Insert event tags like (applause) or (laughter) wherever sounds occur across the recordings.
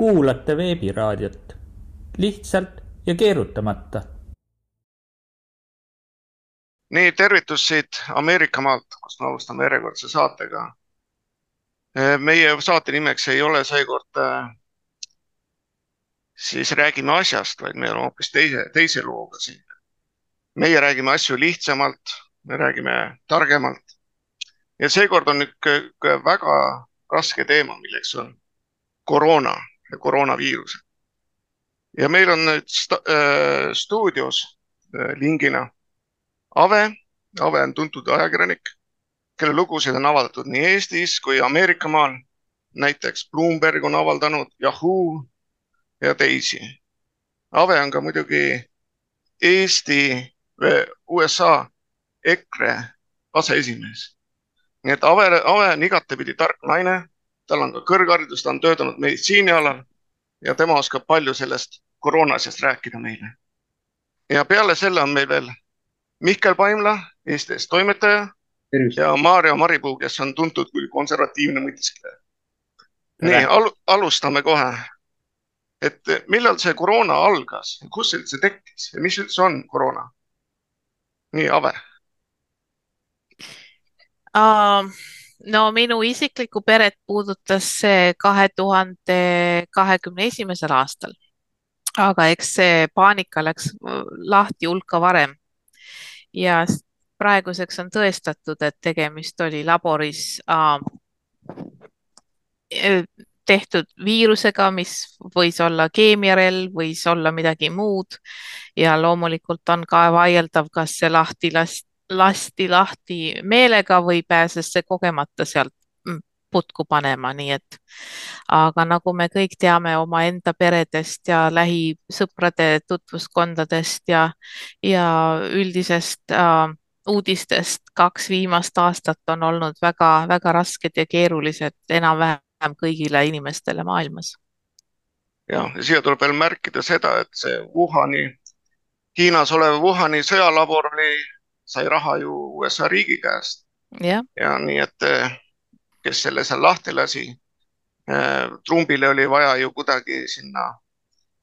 kuulate veebiraadiot lihtsalt ja keerutamata. nii, tervitus siit Ameerika maalt, kust me alustame järjekordse saatega. meie saate nimeks ei ole seekord äh, siis räägime asjast, vaid me oleme hoopis teise, teise looga siin. meie räägime asju lihtsamalt, me räägime targemalt. ja seekord on üks väga raske teema, milleks on koroona ja koroonaviirus. ja meil on nüüd sta, äh, stuudios äh, lingina Ave. Ave on tuntud ajakirjanik, kelle lugusid on avaldatud nii Eestis kui Ameerika maal. näiteks Bloomberg on avaldanud, Yahoo ja teisi. Ave on ka muidugi Eesti, USA EKRE aseesimees. nii et Ave, Ave on igatepidi tark naine, tal on ka kõrgharidus, ta on töötanud meditsiinialal ja tema oskab palju sellest koroonasjast rääkida meile. ja peale selle on meil veel Mihkel Paimla, Eesti Eest toimetaja Tervist. ja Maarja Maripuu, kes on tuntud kui konservatiivne mõtiskleja. nii al, alustame kohe et millal see koroona algas, kus see üldse tekkis ja mis üldse on koroona? nii, Ave uh,. No minu isiklikku peret puudutas see kahe tuhande kahekümne esimesel aastal. aga eks see paanika läks lahti hulka varem. ja praeguseks on tõestatud, et tegemist oli laboris uh, tehtud viirusega, mis võis olla keemiarelv, võis olla midagi muud ja loomulikult on ka vaieldav, kas see lahti lasti, lasti lahti meelega või pääses see kogemata sealt mm, putku panema, nii et aga nagu me kõik teame omaenda peredest ja lähisõprade tutvuskondadest ja, ja üldisest äh, uudistest kaks viimast aastat on olnud väga-väga rasked ja keerulised enam-vähem kõigile inimestele maailmas. ja, siia tuleb veel märkida seda, et see Wuhani, Hiinas olev Wuhani sõjalabor oli, sai raha ju USA riigi käest. ja, ja nii, et kes selle seal lahti lasi. Trumpile oli vaja ju kuidagi sinna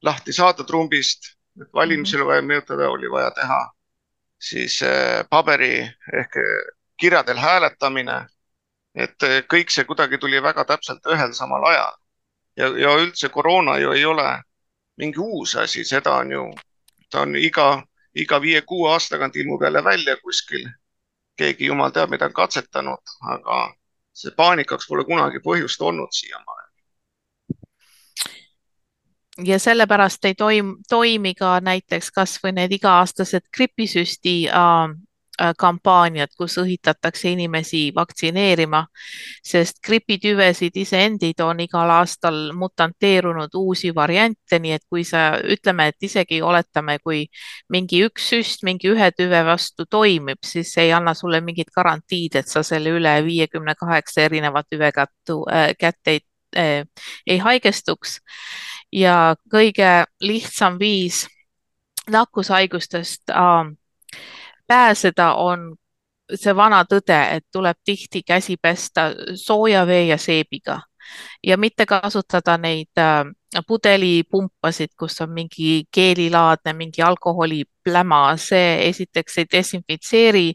lahti saada Trumpist, et valimisel vaja mõjutada, oli vaja teha siis paberi ehk kirjadel hääletamine et eh, kõik see kuidagi tuli väga täpselt ühel samal ajal. ja, ja üldse koroona ju ei ole mingi uus asi, seda on ju, ta on iga, iga viie-kuue aasta tagant ilmub jälle välja kuskil. keegi jumal teab, mida on katsetanud, aga see paanikaks pole kunagi põhjust olnud siiamaani ja sellepärast ei toim, toimi ka näiteks kasvõi need iga-aastased gripisüsti äh, Äh, kampaaniad, kus õhitatakse inimesi vaktsineerima, sest gripitüvesid iseendid on igal aastal mutanteerunud uusi variante, nii et kui sa ütleme, et isegi oletame, kui mingi üks süst mingi ühe tüve vastu toimib, siis see ei anna sulle mingit garantiid, et sa selle üle viiekümne kaheksa erineva tüvega äh, kätte ei, äh, ei haigestuks. ja kõige lihtsam viis nakkushaigustest äh, pääseda, on see vana tõde, et tuleb tihti käsi pesta sooja vee ja seebiga ja mitte kasutada neid äh, pudelipumpasid, kus on mingi geelilaadne, mingi alkoholipläma, see esiteks ei desinfitseeri,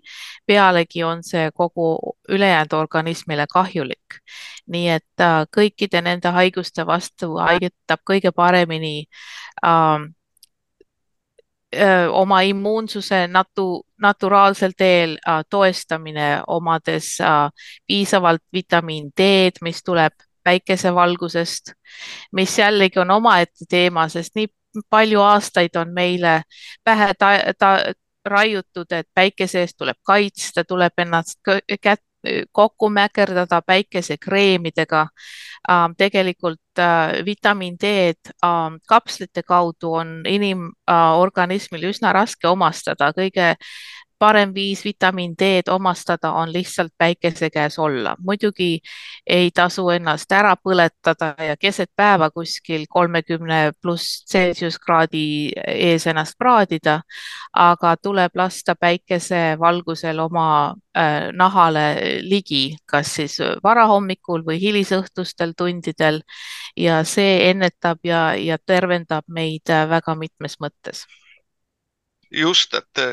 pealegi on see kogu ülejäänud organismile kahjulik. nii et äh, kõikide nende haiguste vastu aitab kõige paremini äh, oma immuunsuse natu, naturaalsel teel toestamine, omades piisavalt vitamiin D-d, mis tuleb päikesevalgusest, mis jällegi on omaette teema, sest nii palju aastaid on meile pähe ta, ta, raiutud, et päikese eest tuleb kaitsta, tuleb ennast kätt kokku mäkerdada päikesekreemidega. Ähm, tegelikult äh, vitamiin D-d ähm, kapslite kaudu on inimorganismil üsna raske omastada, kõige parem viis vitamiin D-d omastada on lihtsalt päikese käes olla. muidugi ei tasu ennast ära põletada ja keset päeva kuskil kolmekümne pluss Celsius-kraadi ees ennast praadida, aga tuleb lasta päikesevalgusel oma äh, nahale ligi, kas siis varahommikul või hilisõhtustel tundidel ja see ennetab ja, ja tervendab meid äh, väga mitmes mõttes just, et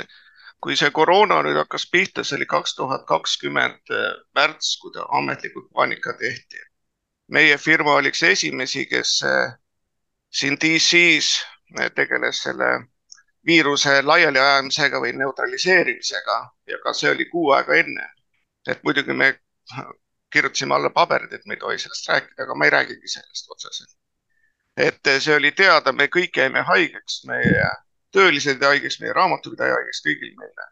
kui see koroona nüüd hakkas pihta, see oli kaks tuhat kakskümmend eh, märts, kui ta ametlikult paanika tehti. meie firma oli üks esimesi, kes eh, siin DC-s tegeles selle viiruse laialiajamisega või neutraliseerimisega ja ka see oli kuu aega enne. et muidugi me kirjutasime alla paberid, et me ei tohi sellest rääkida, aga ma ei räägigi sellest otseselt. et see oli teada, me kõik jäime haigeks, meie töölised haigeks, meie raamatupidaja haigeks, kõigil meile.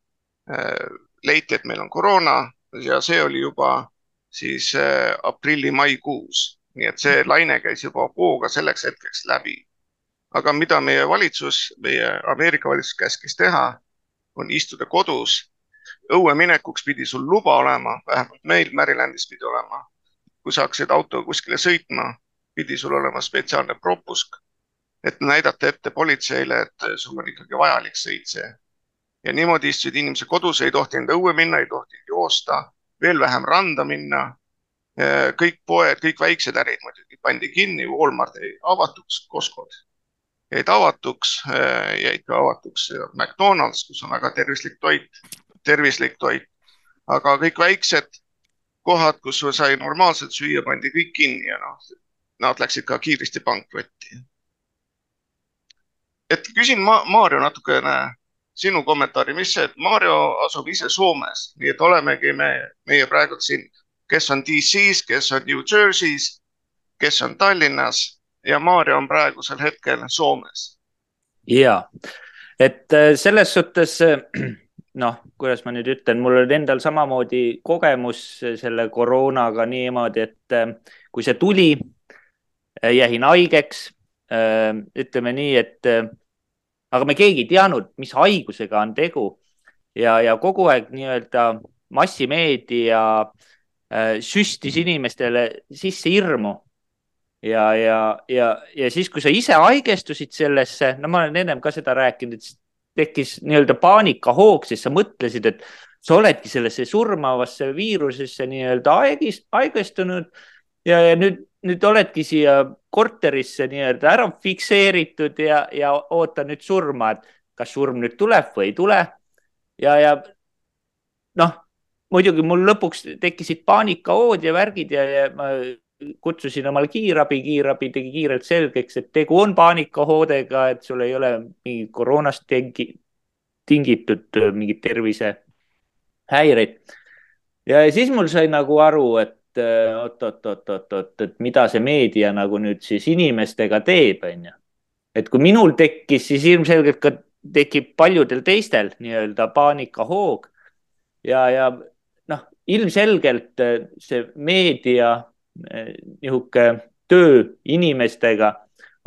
Äh, leiti, et meil on koroona ja see oli juba siis äh, aprilli-maikuus, nii et see laine käis juba hooga selleks hetkeks läbi. aga mida meie valitsus, meie Ameerika valitsus käskis teha, on istuda kodus. õue minekuks pidi sul luba olema, vähemalt meil Marylandis pidi olema. kui sa hakkasid autoga kuskile sõitma, pidi sul olema spetsiaalne propusk et näidata ette politseile, et sul on ikkagi vajalik sõit see. ja niimoodi istusid inimesed kodus, ei tohtinud õue minna, ei tohtinud joosta, veel vähem randa minna. kõik poed, kõik väiksed ärid muidugi pandi kinni, Walmart jäi avatuks, Costco'd jäid avatuks, jäid ka avatuks McDonalds, kus on väga tervislik toit, tervislik toit, aga kõik väiksed kohad, kus sai normaalselt süüa, pandi kõik kinni ja noh, nad läksid ka kiiresti pankrotti et küsin Ma Maarjo natukene sinu kommentaari, mis see, et Maarjo asub ise Soomes, nii et olemegi me, meie praegu siin, kes on DC-s, kes on New Jersey's, kes on Tallinnas ja Maarjo on praegusel hetkel Soomes. ja, et äh, selles suhtes äh, (clears throat) noh, kuidas ma nüüd ütlen, mul on endal samamoodi kogemus selle koroonaga niimoodi, et äh, kui see tuli, jäin haigeks ütleme nii, et aga me keegi ei teadnud, mis haigusega on tegu ja, ja kogu aeg nii-öelda massimeedia süstis inimestele sisse hirmu. ja, ja, ja, ja siis, kui sa ise haigestusid sellesse, no ma olen ennem ka seda rääkinud, et tekkis nii-öelda paanikahoog, sest sa mõtlesid, et sa oledki sellesse surmavasse viirusesse nii-öelda haigestunud ja, ja nüüd, nüüd oledki siia korterisse nii-öelda ära fikseeritud ja, ja oota nüüd surma, et kas surm nüüd tuleb või ei tule. ja, ja noh, muidugi mul lõpuks tekkisid paanikahood ja värgid ja, ja ma kutsusin omale kiirabi, kiirabi tegi kiirelt selgeks, et tegu on paanikahoodega, et sul ei ole mingi koroonast tingi, tingitud mingeid tervisehäireid. ja siis mul sai nagu aru, et oot-oot-oot-oot-oot, et mida see meedia nagu nüüd siis inimestega teeb, onju. et kui minul tekkis, siis ilmselgelt ka tekib paljudel teistel nii-öelda paanikahoog ja, ja noh, ilmselgelt see meedia niisugune töö inimestega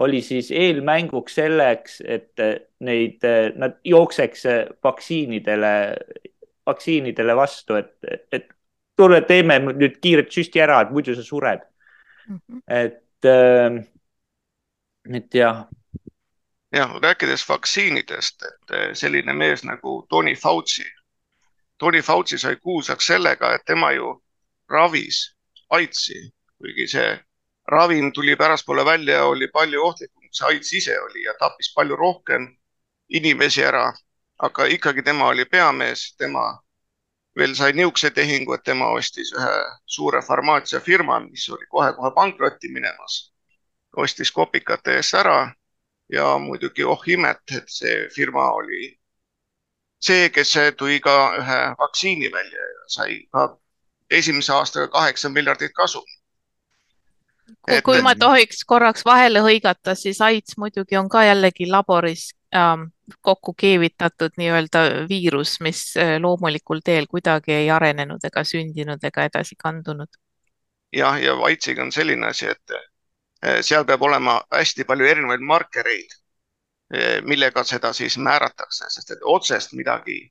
oli siis eelmänguks selleks, et neid, nad jookseks vaktsiinidele, vaktsiinidele vastu, et, et tule teeme nüüd kiirelt süsti ära, et muidu sa sured mm. -hmm. et äh,, et jah. jah, rääkides vaktsiinidest, et äh, selline mees nagu Tony Fauci. Tony Fauci sai kuulsaks sellega, et tema ju ravis AIDSi, kuigi see ravim tuli pärastpoole välja, oli palju ohtlikum, kui see AIDS ise oli ja tappis palju rohkem inimesi ära. aga ikkagi tema oli peamees, tema veel sai niisuguse tehingu, et tema ostis ühe suure farmaatsiafirma, mis oli kohe-kohe pankrotti minemas. ostis kopikate eest ära ja muidugi oh imet, et see firma oli see, kes tõi ka ühe vaktsiini välja ja sai ka esimese aastaga kaheksa miljardit kasumit kui, kui ma tohiks korraks vahele hõigata, siis AIDS muidugi on ka jällegi laboris kokku keevitatud nii-öelda viirus, mis äh, loomulikul teel kuidagi ei arenenud ega sündinud ega edasi kandunud. jah, ja AIDSiga on selline asi, et äh, seal peab olema hästi palju erinevaid markereid, äh, millega seda siis määratakse, sest et otsest midagi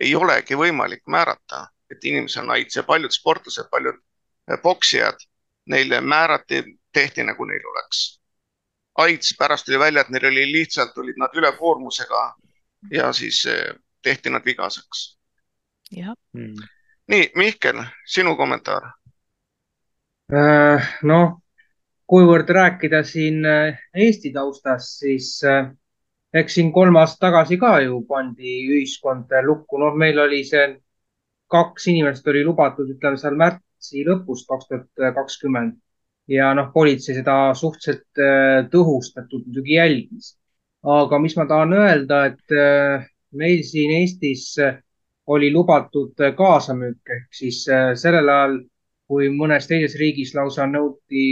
ei olegi võimalik määrata, et inimesel on AIDS ja paljud sportlased, paljud poksijad, neile määrati, tehti nagu neil oleks AIDS, pärast tuli välja, et neil oli lihtsalt, olid nad ülekoormusega ja siis tehti nad vigaseks. jah. Mm.. nii, Mihkel, sinu kommentaar. Äh, noh, kuivõrd rääkida siin äh, Eesti taustast, siis äh, eks siin kolm aastat tagasi ka ju pandi ühiskond lukku, noh, meil oli see kaks inimest oli lubatud, ütleme seal märtsi lõpus kaks tuhat kakskümmend ja noh, politsei seda suhteliselt tõhustatult muidugi jälgis. aga mis ma tahan öelda, et meil siin Eestis oli lubatud kaasamüük ehk siis sellel ajal kui mõnes teises riigis lausa nõuti,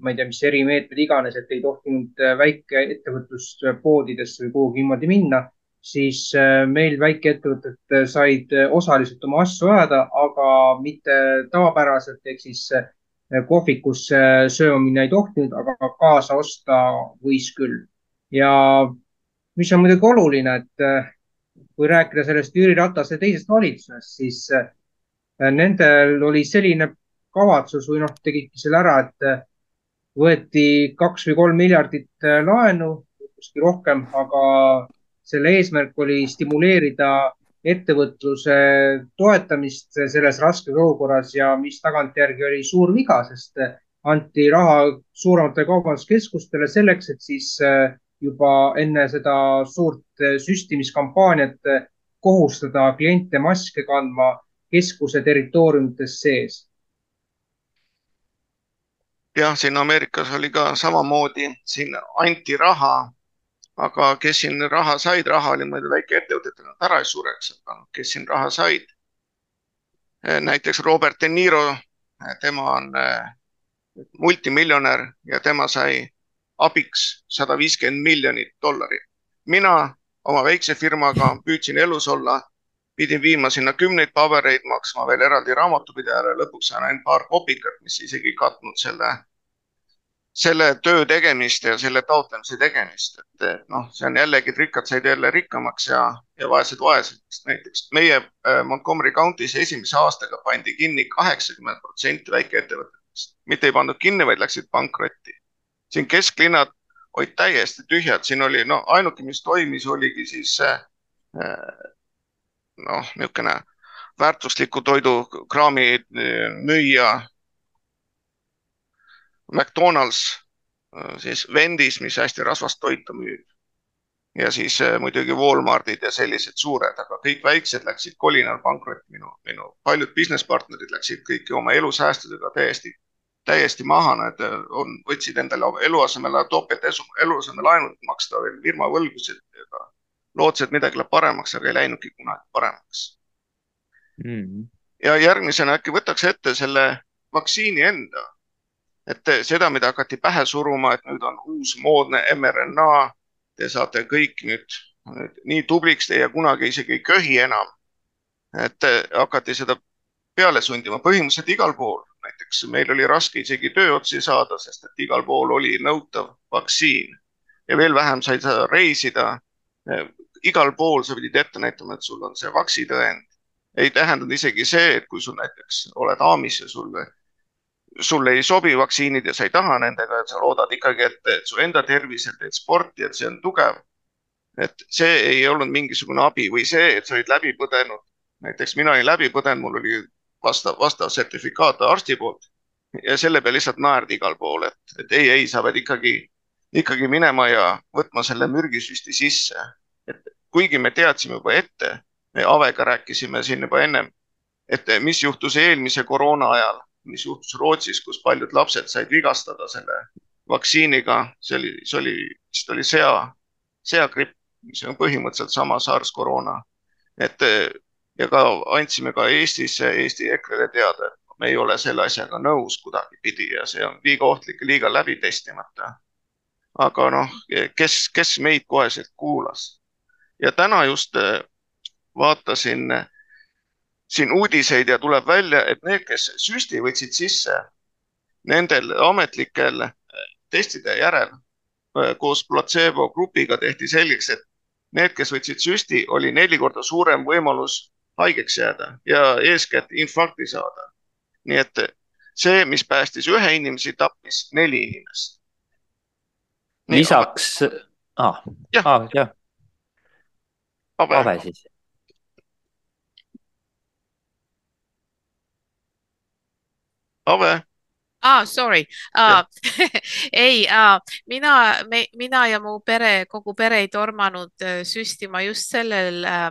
ma ei tea, mis erimeetmed iganes, et ei tohtinud äh, väikeettevõtluspoodidesse või kuhugi niimoodi minna, siis äh, meil väikeettevõtted äh, said osaliselt oma asju ajada, aga mitte tavapäraselt ehk siis kohvikus söömine ei tohtinud, aga kaasa osta võis küll. ja mis on muidugi oluline, et kui rääkida sellest Jüri Ratase teisest valitsusest, siis nendel oli selline kavatsus või noh, tegidki selle ära, et äh, võeti kaks või kolm miljardit äh, laenu, kuskil rohkem, aga selle eesmärk oli stimuleerida ettevõtluse toetamist selles raskes olukorras ja mis tagantjärgi oli suur viga, sest anti raha suurematele kaubanduskeskustele selleks, et siis juba enne seda suurt süstimiskampaaniat kohustada kliente maske kandma keskuse territooriumites sees. Jah, siin Ameerikas oli ka samamoodi, siin anti raha, aga kes siin raha said, raha oli muidu väikeettevõtetel, nad ära ei sureks, aga kes siin raha said. näiteks Robert De Niro, tema on eh, multimiljonär ja tema sai abiks sada viiskümmend miljonit dollarit. mina oma väikse firmaga püüdsin elus olla, pidin viima sinna kümneid pabereid, maksma veel eraldi raamatupidajale, lõpuks sain ainult paar kopikat, mis isegi ei katnud selle selle töö tegemist ja selle taotlemise tegemist, et noh, see on jällegi, et rikkad said jälle rikkamaks ja, ja vaesed vaesemaks. näiteks meie äh, Montgomery County's esimese aastaga pandi kinni kaheksakümmend protsenti väikeettevõtetest, mitte ei pandud kinni, vaid läksid pankrotti. siin kesklinnad olid täiesti tühjad, siin oli no ainuke, mis toimis, oligi siis äh, noh, niisugune väärtusliku toidu kraami müüja McDonalds äh, siis vendis, mis hästi rasvast toitu müüb. ja siis äh, muidugi Walmartid ja sellised suured, aga kõik väiksed läksid kolinal pankrotti. minu, minu paljud business partnerid läksid kõiki oma elusäästudega täiesti, täiesti maha, nad äh, on, võtsid endale eluasemele topelt eluasemelaenud maksta veel firma võlgusid lootsid, et midagi läheb paremaks, aga ei läinudki kunagi paremaks mm. -hmm. ja järgmisena äkki võtaks ette selle vaktsiini enda et seda, mida hakati pähe suruma, et nüüd on uus moodne mRNA, te saate kõik nüüd, nüüd nii tubliks, teie kunagi isegi ei köhi enam. et hakati seda peale sundima põhimõtteliselt igal pool, näiteks meil oli raske isegi tööotsi saada, sest et igal pool oli nõutav vaktsiin ja veel vähem sai sa reisida. igal pool sa pidid ette näitama, et sul on see vaksitõend. ei tähendanud isegi see, et kui sul näiteks oled Aamis ja sul sulle ei sobi vaktsiinid ja sa ei taha nendega, et sa loodad ikkagi, et, et su enda tervisel teed sporti, et see on tugev. et see ei olnud mingisugune abi või see, et sa olid läbi põdenud. näiteks mina olin läbi põdenud, mul oli vastav, vastav sertifikaat arsti poolt ja selle peale lihtsalt naerdi igal pool, et, et ei, ei, sa pead ikkagi, ikkagi minema ja võtma selle mürgisüsti sisse. et kuigi me teadsime juba ette, me Avega rääkisime siin juba ennem, et mis juhtus eelmise koroona ajal mis juhtus Rootsis, kus paljud lapsed said vigastada selle vaktsiiniga, see oli, see oli, vist oli sea, seagripp, mis on põhimõtteliselt sama SARS koroona. et ja ka andsime ka Eestis, Eesti EKRE-le teada, et me ei ole selle asjaga nõus kuidagipidi ja see on liiga ohtlik liiga läbi testimata. aga noh, kes, kes meid koheselt kuulas ja täna just vaatasin siin uudiseid ja tuleb välja, et need, kes süsti võtsid sisse, nendel ametlikel äh, testide järel äh, koos platseebo grupiga tehti selgeks, et need, kes võtsid süsti, oli neli korda suurem võimalus haigeks jääda ja eeskätt infarkti saada. nii et see, mis päästis ühe inimese, tappis neli inimest. lisaks, ah, jah ah,, jah. Ave siis. Ave ah,. Sorry. Ah, (laughs) ei ah,, mina, mina ja mu pere, kogu pere ei tormanud äh, süstima just sellel äh,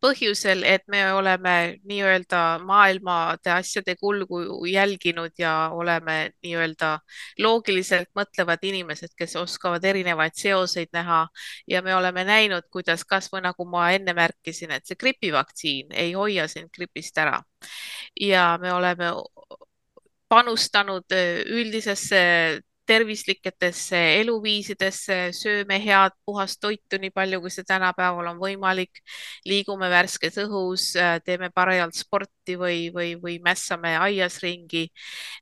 põhjusel, et me oleme nii-öelda maailmade asjade kulgu jälginud ja oleme nii-öelda loogiliselt mõtlevad inimesed, kes oskavad erinevaid seoseid näha. Ja me oleme näinud, kuidas kasvõi nagu ma enne märkisin, et see gripivaktsiin ei hoia sind gripist ära. Ja me oleme panustanud äh, üldisesse tervisliketesse eluviisidesse, sööme head puhast toitu, nii palju kui see tänapäeval on võimalik, liigume värskes õhus, äh, teeme parajalt sporti või, või, või mässame aias ringi.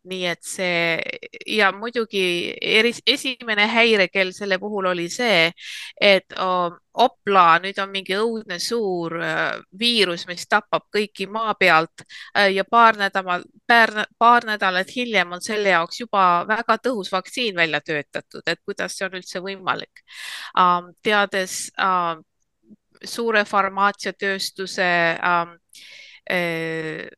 nii et see ja muidugi eri, esimene häirekell selle puhul oli see, et oh, opla, nüüd on mingi õudne suur äh, viirus, mis tapab kõiki maa pealt äh, ja paar nädalat, paar, nädalat hiljem on selle jaoks juba väga tõhus vaktsiin välja töötatud, et kuidas see on üldse võimalik. Teades suure farmaatsiatööstuse äh,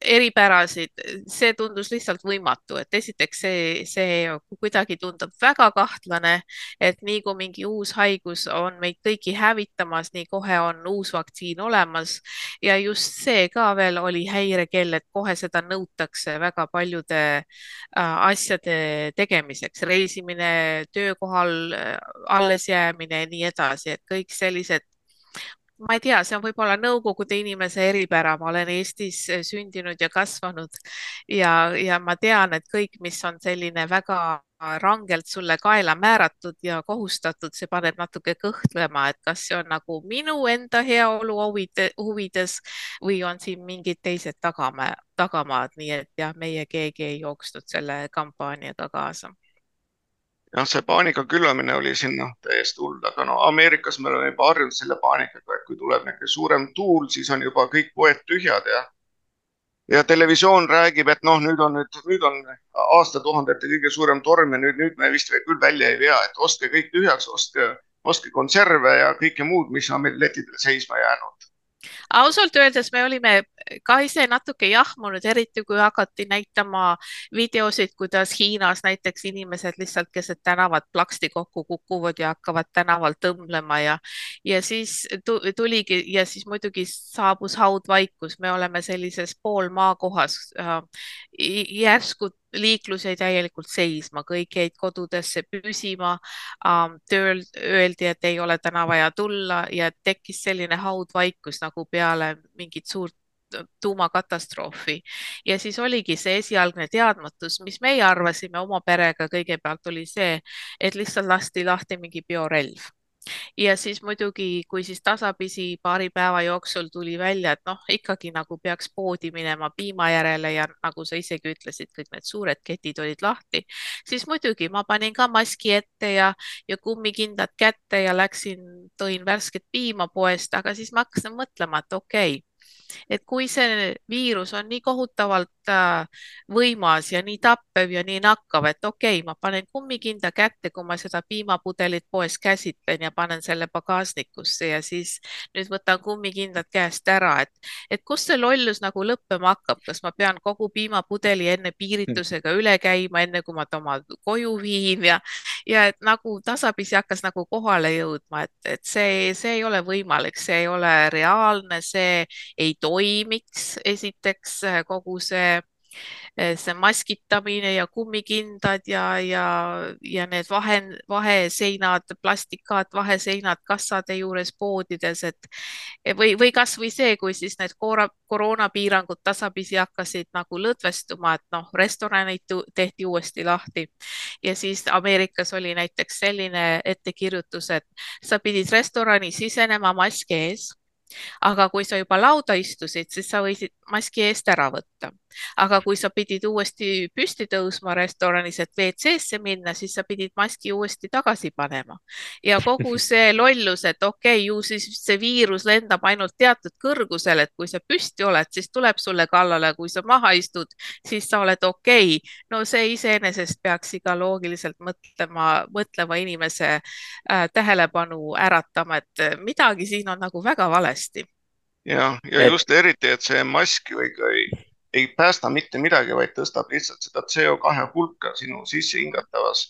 eripärasid, see tundus lihtsalt võimatu, et esiteks see, see kuidagi tundub väga kahtlane, et nii kui mingi uus haigus on meid kõiki hävitamas, nii kohe on uus vaktsiin olemas. Ja just see ka veel oli häirekell, et kohe seda nõutakse väga paljude äh, asjade tegemiseks, reisimine, töökohal äh, allesjäämine ja nii edasi, et kõik sellised ma ei tea, see on võib-olla Nõukogude inimese eripära, ma olen Eestis eh, sündinud ja kasvanud ja, ja ma tean, et kõik, mis on selline väga rangelt sulle kaela määratud ja kohustatud, see paneb natuke kõhklema, et kas see on nagu minu enda heaolu huvides või on siin mingid teised tagamaa, tagamaad, nii et jah, meie keegi ei jooksnud selle kampaaniaga kaasa jah, see paanika külvamine oli siin noh, täiesti hull, aga no Ameerikas me oleme juba harjunud selle paanikaga, et kui tuleb niisugune suurem tuul, siis on juba kõik poed tühjad ja ja televisioon räägib, et noh, nüüd on nüüd, nüüd on aastatuhandete kõige suurem torm ja nüüd, nüüd me vist küll välja ei vea, et ostke kõik tühjaks, ostke, ostke konserve ja kõike muud, mis on meil letidel seisma jäänud ausalt öeldes me olime ka ise natuke jahmunud, eriti kui hakati näitama videosid, kuidas Hiinas näiteks inimesed lihtsalt keset tänavat plaksti kokku kukuvad ja hakkavad tänaval tõmblema ja, ja siis tuligi ja siis muidugi saabus haudvaikus, me oleme sellises poolmaakohas äh,. järsku liiklus jäi täielikult seisma, kõik jäid kodudesse püsima tööl öeldi, et ei ole täna vaja tulla ja tekkis selline haudvaikus nagu peale mingit suurt tuumakatastroofi. Ja siis oligi see esialgne teadmatus, mis meie arvasime oma perega kõigepealt oli see, et lihtsalt lasti lahti mingi biorelv ja siis muidugi, kui siis tasapisi paari päeva jooksul tuli välja, et noh, ikkagi nagu peaks poodi minema piima järele ja nagu sa isegi ütlesid, kõik need suured ketid olid lahti, siis muidugi ma panin ka maski ette ja, ja kummikindad kätte ja läksin, tõin värsket piima poest, aga siis ma hakkasin mõtlema, et okei okay, et kui see viirus on nii kohutavalt äh, võimas ja nii tappev ja nii nakkav, et okei okay,, ma panen kummikinda kätte, kui ma seda piimapudelit poes käsitlen ja panen selle pagasnikusse ja siis nüüd võtan kummikindad käest ära, et, et kust see lollus nagu lõppema hakkab, kas ma pean kogu piimapudeli enne piiritusega üle käima, enne kui ma ta oma koju viin ja, ja et nagu tasapisi hakkas nagu kohale jõudma, et, et see, see ei ole võimalik, see ei ole reaalne, see ei toimiks esiteks kogu see see maskitamine ja kummikindad ja, ja, ja need vahe, vaheseinad, plastikad, vaheseinad kassade juures poodides, et või, või kasvõi see, kui siis need koroonapiirangud tasapisi hakkasid nagu lõdvestuma, et noh, restoranid tehti uuesti lahti. Ja siis Ameerikas oli näiteks selline ettekirjutus, et sa pidid restorani sisenema mask ees aga kui sa juba lauda istusid, siis sa võisid maski eest ära võtta aga kui sa pidid uuesti püsti tõusma restoranis, et WC-sse minna, siis sa pidid maski uuesti tagasi panema ja kogu (laughs) see lollus, et okei okay,, ju siis see viirus lendab ainult teatud kõrgusel, et kui sa püsti oled, siis tuleb sulle kallale, kui sa maha istud, siis sa oled okei okay.. no see iseenesest peaks iga loogiliselt mõtlema, mõtleva inimese äh, tähelepanu äratama, et midagi siin on nagu väga valesti. ja, ja just eriti, et see mask ju ikka ei, päästa mitte midagi, vaid tõstab lihtsalt seda CO2 hulka sinu sisse hingatavas,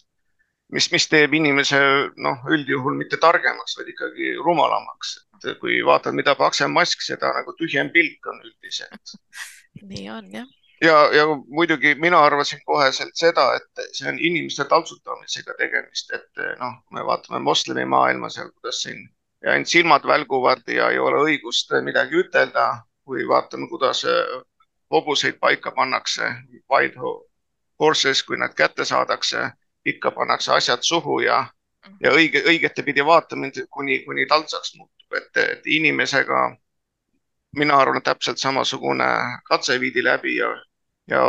mis, mis teeb inimese noh, üldjuhul mitte targemaks, vaid ikkagi rumalamaks. et kui vaatad, mida paksem mask, seda nagu tühjem pilk on üldiselt. nii on jah ja, ja muidugi mina arvasin koheselt seda, et see on inimeste taltsutamisega tegemist, et noh, me vaatame moslemimaailma seal, kuidas siin ja ainult silmad välguvad ja ei ole õigust midagi ütelda, kui vaatame, kuidas hobuseid paika pannakse, white horses, kui nad kätte saadakse, ikka pannakse asjad suhu ja, ja õige, õigetepidi vaatamine, kuni, kuni taltsaks muutub, et, et inimesega mina arvan, täpselt samasugune katse viidi läbi ja, ja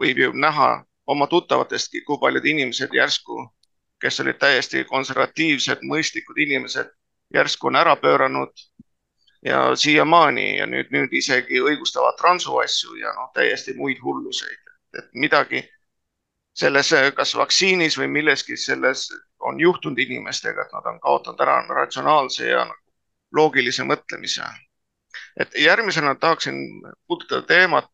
võib ju näha oma tuttavatestki, kui paljud inimesed järsku, kes olid täiesti konservatiivsed, mõistlikud inimesed, järsku on ära pööranud ja siiamaani ja nüüd, nüüd isegi õigustavad transuasju ja noh, täiesti muid hulluseid, et midagi selles, kas vaktsiinis või milleski selles on juhtunud inimestega, et nad on kaotanud ära ratsionaalse ja loogilise mõtlemise. et järgmisena tahaksin puudutada teemat,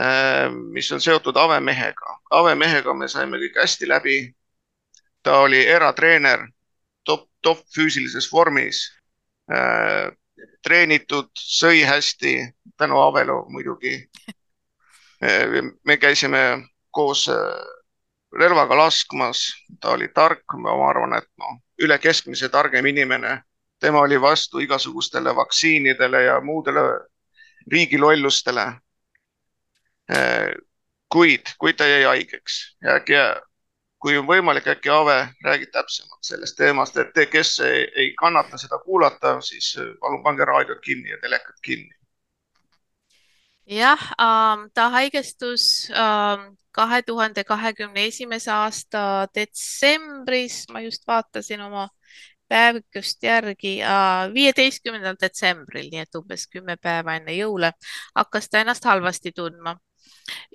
äh, mis on seotud Avemehega. Avemehega me saime kõik hästi läbi. ta oli eratreener, top, top füüsilises vormis äh, treenitud, sõi hästi, tänu Avelo muidugi. me käisime koos äh, relvaga laskmas, ta oli tark, ma arvan, et noh, üle keskmise targem inimene. tema oli vastu igasugustele vaktsiinidele ja muudele riigilollustele. Äh, kuid, kuid ta jäi haigeks ja äkki kui on võimalik, äkki Ave räägib täpsemalt sellest teemast, et te, kes ei, ei kannata seda kuulata, siis äh, palun pange raadiod kinni ja telekat kinni. jah ähm,, ta haigestus ähm, kahe tuhande kahekümne esimese aasta detsembris, ma just vaatasin oma päevikust järgi äh, viieteistkümnendal detsembril, nii et umbes kümme päeva enne jõule hakkas ta ennast halvasti tundma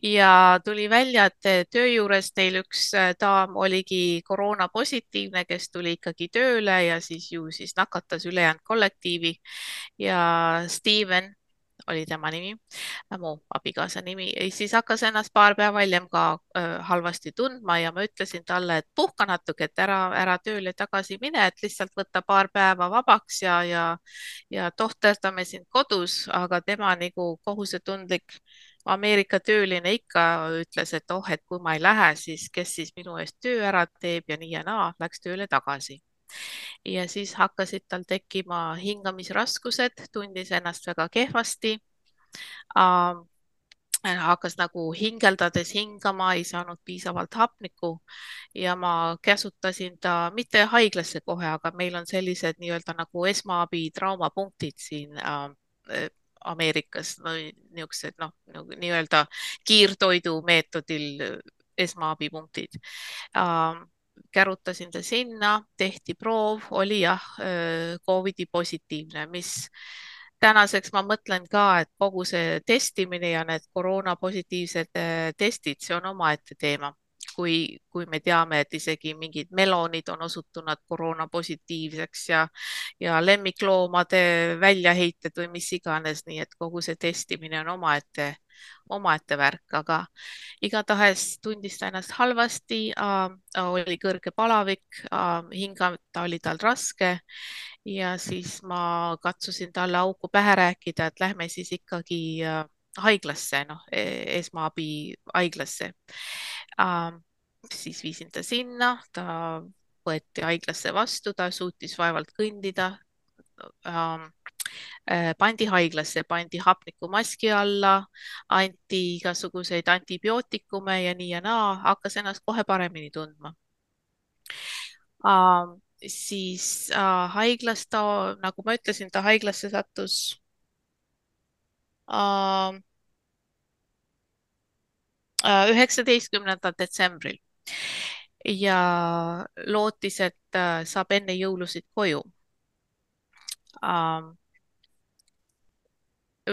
ja tuli välja, et töö juures neil üks äh, daam oligi koroona positiivne, kes tuli ikkagi tööle ja siis ju siis nakatas ülejäänud kollektiivi. Ja Steven oli tema nimi, mu abikaasa nimi, siis hakkas ennast paar päeva hiljem ka äh, halvasti tundma ja ma ütlesin talle, et puhka natuke, et ära, ära tööle tagasi mine, et lihtsalt võta paar päeva vabaks ja, ja, ja tohterdame sind kodus, aga tema nagu kohusetundlik Ameerika tööline ikka ütles, et oh, et kui ma ei lähe, siis kes siis minu eest töö ära teeb ja nii ja naa, läks tööle tagasi. ja siis hakkasid tal tekkima hingamisraskused, tundis ennast väga kehvasti äh, hakkas nagu hingeldades hingama, ei saanud piisavalt hapnikku ja ma käsutasin ta mitte haiglasse kohe, aga meil on sellised nii-öelda nagu esmaabi traumapunktid siin äh, Ameerikas no, niisugused noh, nagu nii-öelda kiirtoidu meetodil esmaabipunktid äh,. kärutasin ta sinna, tehti proov, oli jah Covidi positiivne, mis tänaseks ma mõtlen ka, et kogu see testimine ja need koroona positiivsed testid, see on omaette teema kui, kui me teame, et isegi mingid melonid on osutunud koroona positiivseks ja, ja lemmikloomade väljaheited või mis iganes, nii et kogu see testimine on omaette, omaette värk, aga igatahes tundis ta ennast halvasti äh,, oli kõrge palavik äh,, hingata oli tal raske ja siis ma katsusin talle auku pähe rääkida, et lähme siis ikkagi äh, haiglasse, noh, e-, esmaabi haiglasse. Äh, siis viisin ta sinna, ta võeti haiglasse vastu, ta suutis vaevalt kõndida ähm, äh,. pandi haiglasse, pandi hapnikumaski alla, anti igasuguseid antibiootikume ja nii ja naa, hakkas ennast kohe paremini tundma ähm, siis äh, haiglas ta, nagu ma ütlesin, ta haiglasse sattus äh, üheksateistkümnendal detsembril ja lootis, et saab enne jõulusid koju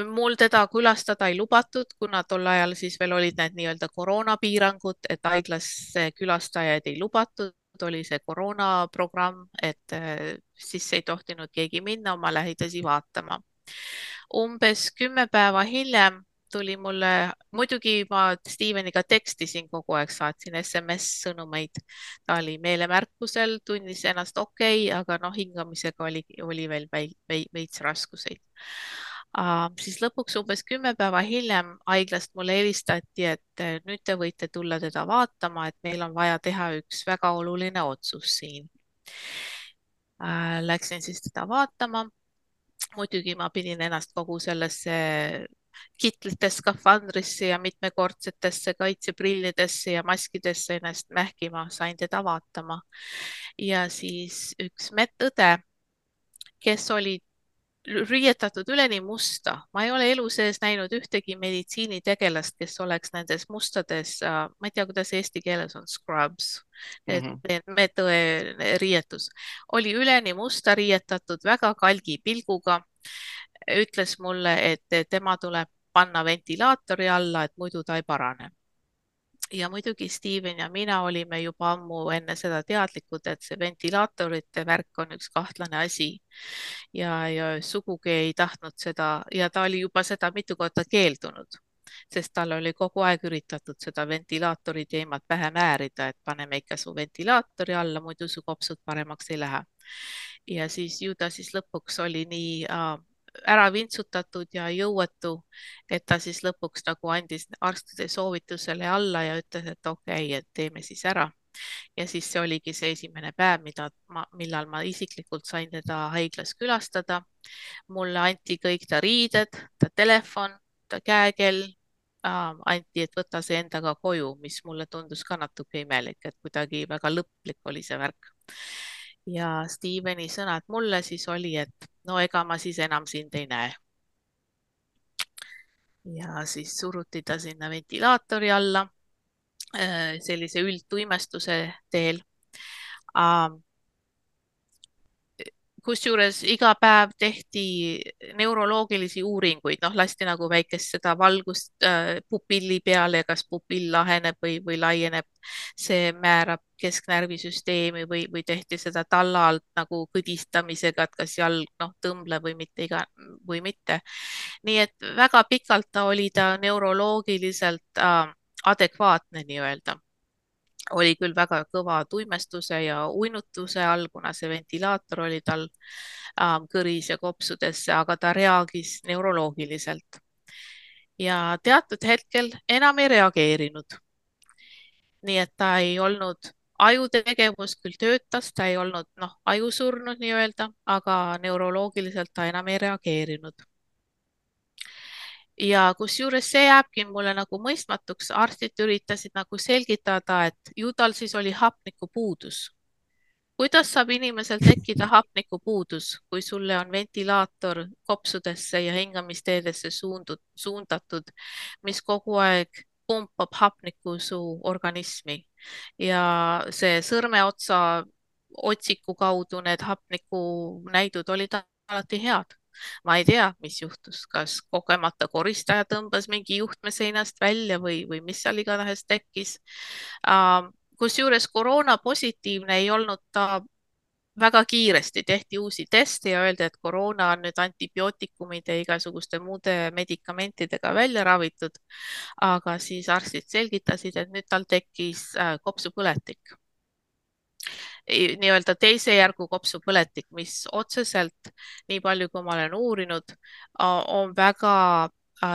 mul teda külastada ei lubatud, kuna tol ajal siis veel olid need nii-öelda koroonapiirangud, et haiglasse külastajaid ei lubatud, oli see koroonaprogramm, et äh, sisse ei tohtinud keegi minna oma lähidasi vaatama. umbes kümme päeva hiljem tuli mulle, muidugi ma Steveniga tekstisin kogu aeg, saatsin SMS-sõnumeid. ta oli meelemärkusel, tundis ennast okei okay,, aga noh, hingamisega oli, oli veel veits raskuseid Uh, siis lõpuks umbes kümme päeva hiljem haiglast mulle helistati, et nüüd te võite tulla teda vaatama, et meil on vaja teha üks väga oluline otsus siin uh,. Läksin siis teda vaatama. muidugi ma pidin ennast kogu sellesse kitlitesse, skafandrisse ja mitmekordsetesse kaitseprillidesse ja maskidesse ennast mähkima, sain teda vaatama. ja siis üks medõde, kes oli riietatud üleni musta. ma ei ole elu sees näinud ühtegi meditsiinitegelast, kes oleks nendes mustades, äh, ma ei tea, kuidas eesti keeles on scrubs mm, -hmm. medõe riietus, oli üleni musta riietatud, väga kalgi pilguga. Ütles mulle, et tema tuleb panna ventilaatori alla, et muidu ta ei parane ja muidugi Steven ja mina olime juba ammu enne seda teadlikud, et see ventilaatorite värk on üks kahtlane asi ja, ja sugugi ei tahtnud seda ja ta oli juba seda mitu korda keeldunud, sest tal oli kogu aeg üritatud seda ventilaatori teemat pähe määrida, et paneme ikka su ventilaatori alla, muidu su kopsud paremaks ei lähe. ja siis ju ta siis lõpuks oli nii äh, ära vintsutatud ja jõuetu, et ta siis lõpuks nagu andis arstide soovitusele alla ja ütles, et okei okay,, et teeme siis ära. ja siis see oligi see esimene päev, mida ma, millal ma isiklikult sain teda haiglas külastada. mulle anti kõik ta riided, ta telefon, ta käekell anti, et võta see endaga koju, mis mulle tundus ka natuke imelik, et kuidagi väga lõplik oli see värk ja Steveni sõnad mulle siis oli, et no ega ma siis enam sind ei näe. ja siis suruti ta sinna ventilaatori alla äh, sellise üldtuimestuse teel kusjuures iga päev tehti neuroloogilisi uuringuid, noh, lasti nagu väikest seda valgust äh, pupilli peale kas pupill laheneb või, või laieneb. see määrab kesknärvisüsteemi või, või tehti seda talla alt nagu kõdistamisega, et kas jalg noh, tõmbleb või mitte iga või mitte. nii et väga pikalt ta oli ta neuroloogiliselt äh, adekvaatne nii-öelda oli küll väga kõva tuimestuse ja uinutuse all, kuna see ventilaator oli tal äh, kõris ja kopsudesse, aga ta reagis neuroloogiliselt. ja teatud hetkel enam ei reageerinud. nii et ta ei olnud, ajutegevus küll töötas, ta ei olnud noh, aju surnud nii-öelda, aga neuroloogiliselt ta enam ei reageerinud ja kusjuures see jääbki mulle nagu mõistmatuks, arstid üritasid nagu selgitada, et ju tal siis oli hapnikupuudus. kuidas saab inimesel tekkida hapnikupuudus, kui sulle on ventilaator kopsudesse ja hingamisteedesse suundud, suundatud, mis kogu aeg pumpab hapnikku su organismi? Ja see sõrmeotsa otsiku kaudu need hapnikunäidud olid alati head ma ei tea, mis juhtus, kas kogemata koristaja tõmbas mingi juhtme seinast välja või, või mis seal igatahes tekkis. kusjuures koroona positiivne ei olnud ta väga kiiresti tehti uusi teste ja öeldi, et koroona on nüüd antibiootikumide ja igasuguste muude medikamentidega välja ravitud. aga siis arstid selgitasid, et nüüd tal tekkis äh, kopsupõletik nii-öelda teise järgu kopsupõletik, mis otseselt, nii palju kui ma olen uurinud, on väga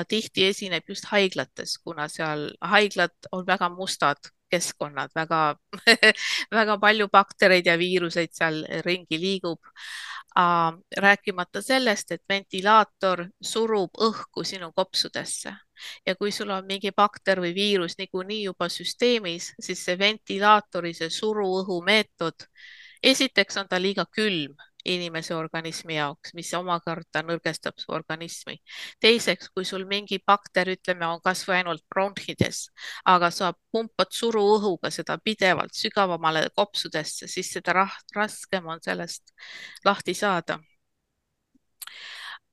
tihti esineb just haiglates, kuna seal haiglad on väga mustad keskkonnad, väga (laughs) väga palju baktereid ja viiruseid seal ringi liigub. Rääkimata sellest, et ventilaator surub õhku sinu kopsudesse ja kui sul on mingi bakter või viirus niikuinii juba süsteemis, siis see ventilaatori, see suruõhu meetod, esiteks on ta liiga külm inimese organismi jaoks, mis omakorda nõrgestab su organismi. teiseks, kui sul mingi bakter, ütleme, on kasvõi ainult bronhides, aga sa pumpad suruõhuga seda pidevalt sügavamale kopsudesse, siis seda raskem on sellest lahti saada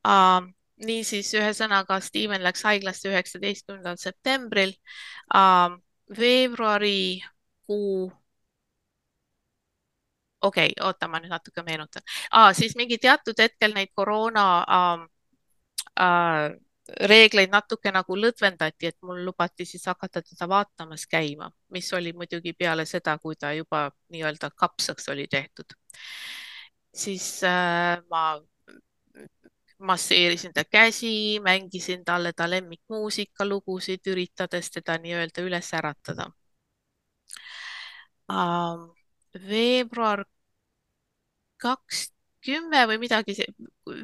uh, niisiis, ühesõnaga Steven läks haiglasse üheksateistkümnendal septembril uh,. veebruarikuu okei okay,, oota, ma nüüd natuke meenutan ah,, siis mingi teatud hetkel neid koroona äh, äh, reegleid natuke nagu lõdvendati, et mul lubati siis hakata teda vaatamas käima, mis oli muidugi peale seda, kui ta juba nii-öelda kapsaks oli tehtud. siis äh, ma masseerisin ta käsi, mängisin talle ta lemmikmuusikalugusid, üritades teda nii-öelda üles äratada uh, veebruar kaks kümme või midagi,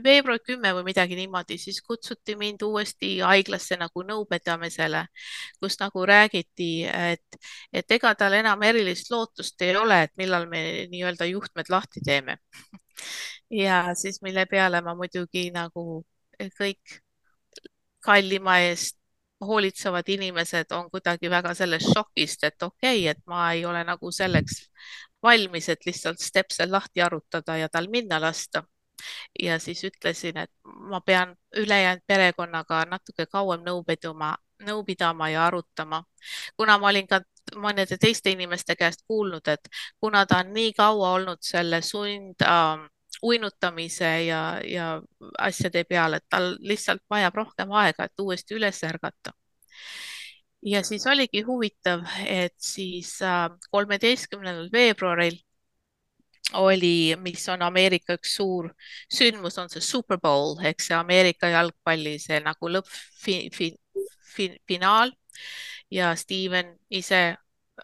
veebruar kümme või midagi niimoodi, siis kutsuti mind uuesti haiglasse nagu nõupidamisele, kus nagu räägiti, et, et ega tal enam erilist lootust ei ole, et millal me nii-öelda juhtmed lahti teeme. Ja siis, mille peale ma muidugi nagu kõik kallima eest hoolitsevad inimesed on kuidagi väga sellest šokist, et okei okay,, et ma ei ole nagu selleks valmis, et lihtsalt stepsel lahti arutada ja tal minna lasta. ja siis ütlesin, et ma pean ülejäänud perekonnaga natuke kauem nõu pidama, nõu pidama ja arutama, kuna ma olin ka mõnede teiste inimeste käest kuulnud, et kuna ta on nii kaua olnud selle sund äh, uinutamise ja, ja asjade peale, et tal lihtsalt vajab rohkem aega, et uuesti üles ärgata. Ja siis oligi huvitav, et siis äh, kolmeteistkümnendal veebruaril oli, mis on Ameerika üks suur sündmus, on see Super Bowl ehk see Ameerika jalgpalli see nagu lõppfinaal fi, fi, fi, ja Steven ise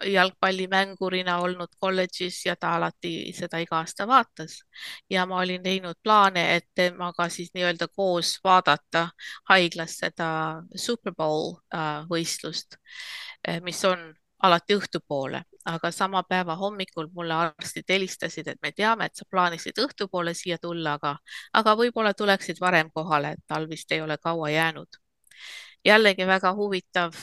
jalgpallimängurina olnud kolledžis ja ta alati seda iga aasta vaatas. ja ma olin teinud plaane, et temaga siis nii-öelda koos vaadata haiglas seda Super Bowl äh, võistlust, äh, mis on alati õhtupoole, aga sama päeva hommikul mulle arstid helistasid, et me teame, et sa plaanisid õhtupoole siia tulla, aga, aga võib-olla tuleksid varem kohale, et tal vist ei ole kaua jäänud. Jällegi väga huvitav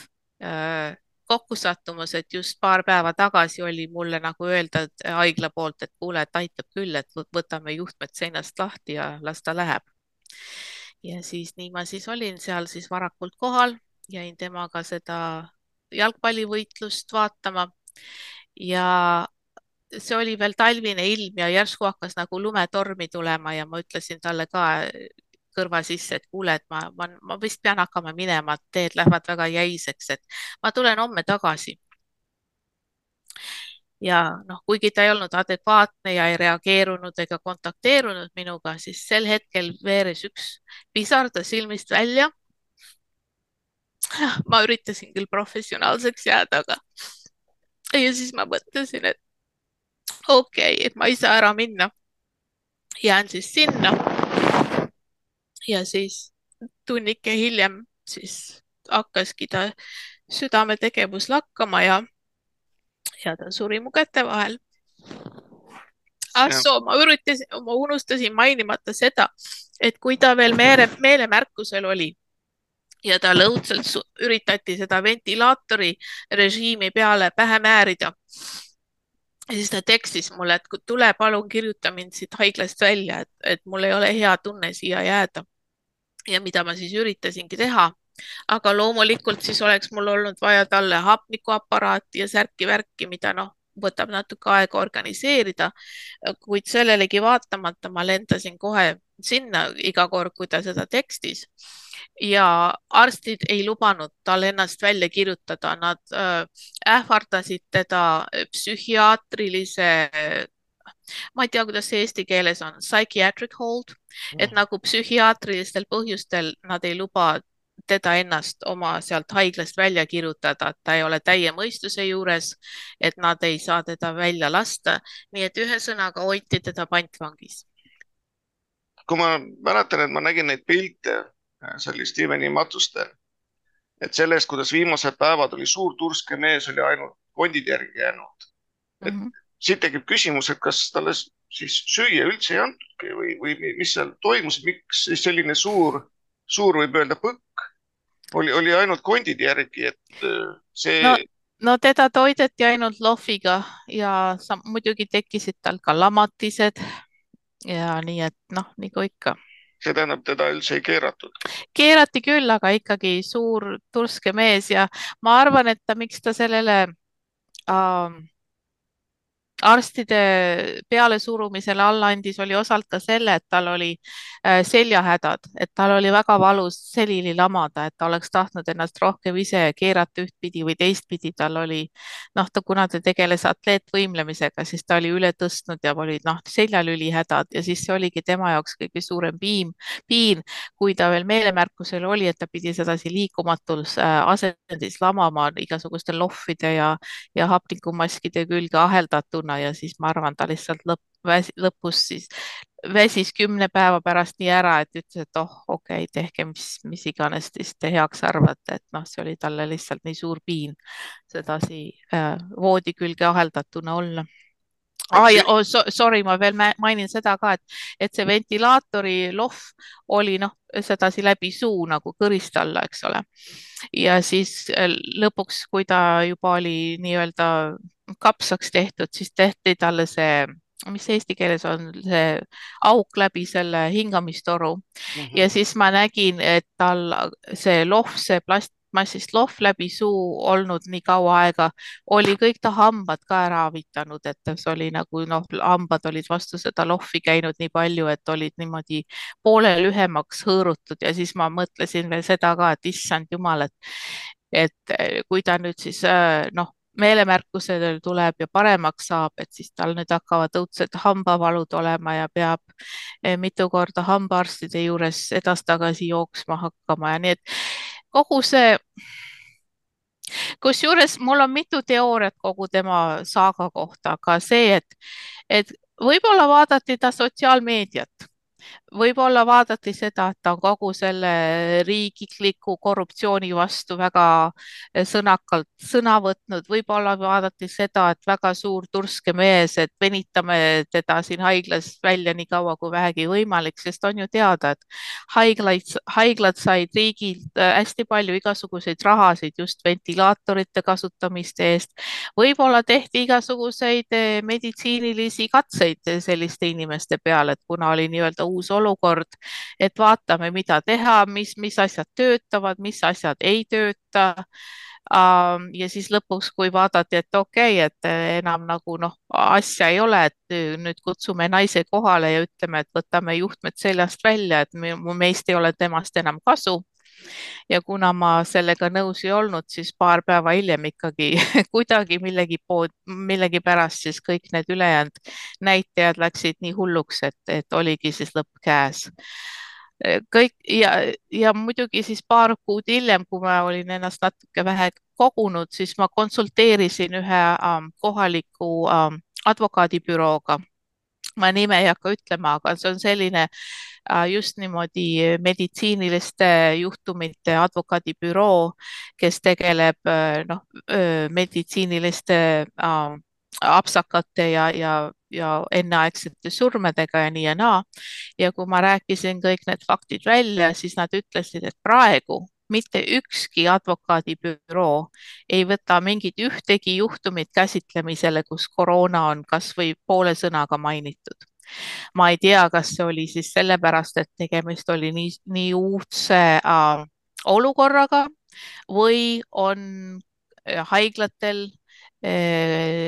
äh, kokkusattumus, et just paar päeva tagasi oli mulle nagu öelda haigla poolt, et kuule, et aitab küll, et võtame juhtmed seinast lahti ja las ta läheb. ja siis nii ma siis olin seal siis varakult kohal, jäin temaga seda jalgpallivõitlust vaatama ja see oli veel talvine ilm ja järsku hakkas nagu lumetormi tulema ja ma ütlesin talle ka kõrva sisse, et kuule, et ma, ma, ma vist pean hakkama minema, et teed lähevad väga jäiseks, et ma tulen homme tagasi. ja noh, kuigi ta ei olnud adekvaatne ja ei reageerunud ega kontakteerunud minuga, siis sel hetkel veeres üks pisar ta silmist välja. (laughs) ma üritasin küll professionaalseks jääda, aga ja siis ma mõtlesin, et okei okay,, et ma ei saa ära minna. jään siis sinna ja siis tunnike hiljem siis hakkaski ta südametegevus lakkama ja, ja ta suri mu käte vahel. ah soo, ma üritasin, ma unustasin mainimata seda, et kui ta veel meele, meelemärkusel oli ja tal õudselt üritati seda ventilaatori režiimi peale pähe määrida ja siis ta tekstis mulle, et tule palun kirjuta mind siit haiglast välja, et, et mul ei ole hea tunne siia jääda ja mida ma siis üritasingi teha. aga loomulikult siis oleks mul olnud vaja talle hapnikuaparaati ja särki-värki, mida noh, võtab natuke aega organiseerida. kuid sellelegi vaatamata ma lendasin kohe sinna iga kord, kui ta seda tekstis ja arstid ei lubanud tal ennast välja kirjutada, nad äh, ähvardasid teda psühhiaatrilise ma ei tea, kuidas see eesti keeles on, psychiatric hold, et mm. nagu psühhiaatrilistel põhjustel nad ei luba teda ennast oma sealt haiglast välja kirjutada, et ta ei ole täie mõistuse juures, et nad ei saa teda välja lasta. nii et ühesõnaga hoiti teda pantvangis. kui ma mäletan, et ma nägin neid pilte, äh, see oli Steveni matustel, et sellest, kuidas viimased päevad oli suur turske mees, oli ainult kondid järgi jäänud. et mm -hmm siit tekib küsimus, et kas talle siis süüa üldse ei antudki või, või mis seal toimus, miks selline suur, suur võib öelda põkk oli, oli ainult kondide järgi, et äh, see no, no teda toideti ainult lohviga ja sa, muidugi tekkisid tal ka lamatised ja nii, et noh, nagu ikka. see tähendab, teda üldse ei keeratud? keerati küll, aga ikkagi suur turske mees ja ma arvan, et ta, miks ta sellele äh, arstide pealesurumisele alla andis, oli osalt ka selle, et tal oli äh, seljahädad, et tal oli väga valus selili lamada, et ta oleks tahtnud ennast rohkem ise keerata ühtpidi või teistpidi, tal oli noh, ta, kuna ta tegeles atleetvõimlemisega, siis ta oli üle tõstnud ja olid noh, seljalülihädad ja siis see oligi tema jaoks kõige suurem piim, piin, kui ta veel meelemärkusel oli, et ta pidi sedasi liikumatus äh, asendis lamama igasuguste lohvide ja, ja hapnikumaskide külge aheldatuna lõuna ja siis ma arvan, ta lihtsalt lõpp, lõpus siis väsis kümne päeva pärast nii ära, et ütles, et oh, okei okay,, tehke mis, mis iganes te heaks arvate, et noh, see oli talle lihtsalt nii suur piin sedasi äh, voodi külge aheldatuna olla ah,. oh, so, sorry, ma veel mainin seda ka, et, et see ventilaatori lohv oli noh, sedasi läbi suu nagu kõrist alla, eks ole. ja siis äh, lõpuks, kui ta juba oli nii-öelda kapsaks tehtud, siis tehti talle see, mis eesti keeles on see auk läbi selle hingamistoru mm -hmm. ja siis ma nägin, et tal see lohv, see plast, massist lohv läbi suu olnud nii kaua aega, oli kõik ta hambad ka ära avitanud, et see oli nagu noh, hambad olid vastu seda lohvi käinud nii palju, et olid niimoodi poole lühemaks hõõrutud ja siis ma mõtlesin veel seda ka, et issand jumal, et et kui ta nüüd siis noh, meelemärkusel tuleb ja paremaks saab, et siis tal nüüd hakkavad õudsed hambavalud olema ja peab eh, mitu korda hambaarstide juures edasi-tagasi jooksma hakkama ja nii et kogu see, kusjuures mul on mitu teooriat kogu tema saaga kohta, aga see, et, et võib-olla vaadati ta sotsiaalmeediat võib-olla vaadati seda, et ta on kogu selle riikliku korruptsiooni vastu väga eh, sõnakalt sõna võtnud, võib-olla vaadati seda, et väga suur turske mees, et venitame teda siin haiglas välja nii kaua kui vähegi võimalik, sest on ju teada, et haiglaid, haiglad said riigilt eh, hästi palju igasuguseid rahasid just ventilaatorite kasutamiste eest. võib-olla tehti igasuguseid eh, meditsiinilisi katseid selliste inimeste peale, et kuna oli nii-öelda uus olukord, et vaatame, mida teha, mis, mis asjad töötavad, mis asjad ei tööta. Ja siis lõpuks, kui vaadati, et okei okay,, et enam nagu noh, asja ei ole, et nüüd kutsume naise kohale ja ütleme, et võtame juhtmed seljast välja, et meist ei ole temast enam kasu ja kuna ma sellega nõus ei olnud, siis paar päeva hiljem ikkagi (laughs) kuidagi millegi pood, millegipärast siis kõik need ülejäänud näitajad läksid nii hulluks, et, et oligi siis lõpp käes kõik ja, ja muidugi siis paar kuud hiljem, kui ma olin ennast natuke vähe kogunud, siis ma konsulteerisin ühe um, kohaliku um, advokaadibürooga. Ma nime ei hakka ütlema, aga see on selline Äh, just niimoodi meditsiiniliste juhtumite advokaadibüroo, kes tegeleb äh, noh, meditsiiniliste äh, apsakate ja, ja, ja enneaegsete surmadega ja nii ja naa. ja kui ma rääkisin kõik need faktid välja, siis nad ütlesid, et praegu mitte ükski advokaadibüroo ei võta mingit ühtegi juhtumit käsitlemisele, kus koroona on kasvõi poole sõnaga mainitud. Ma ei tea, kas see oli siis sellepärast, et tegemist oli nii, nii uudse äh, olukorraga või on äh, haiglatel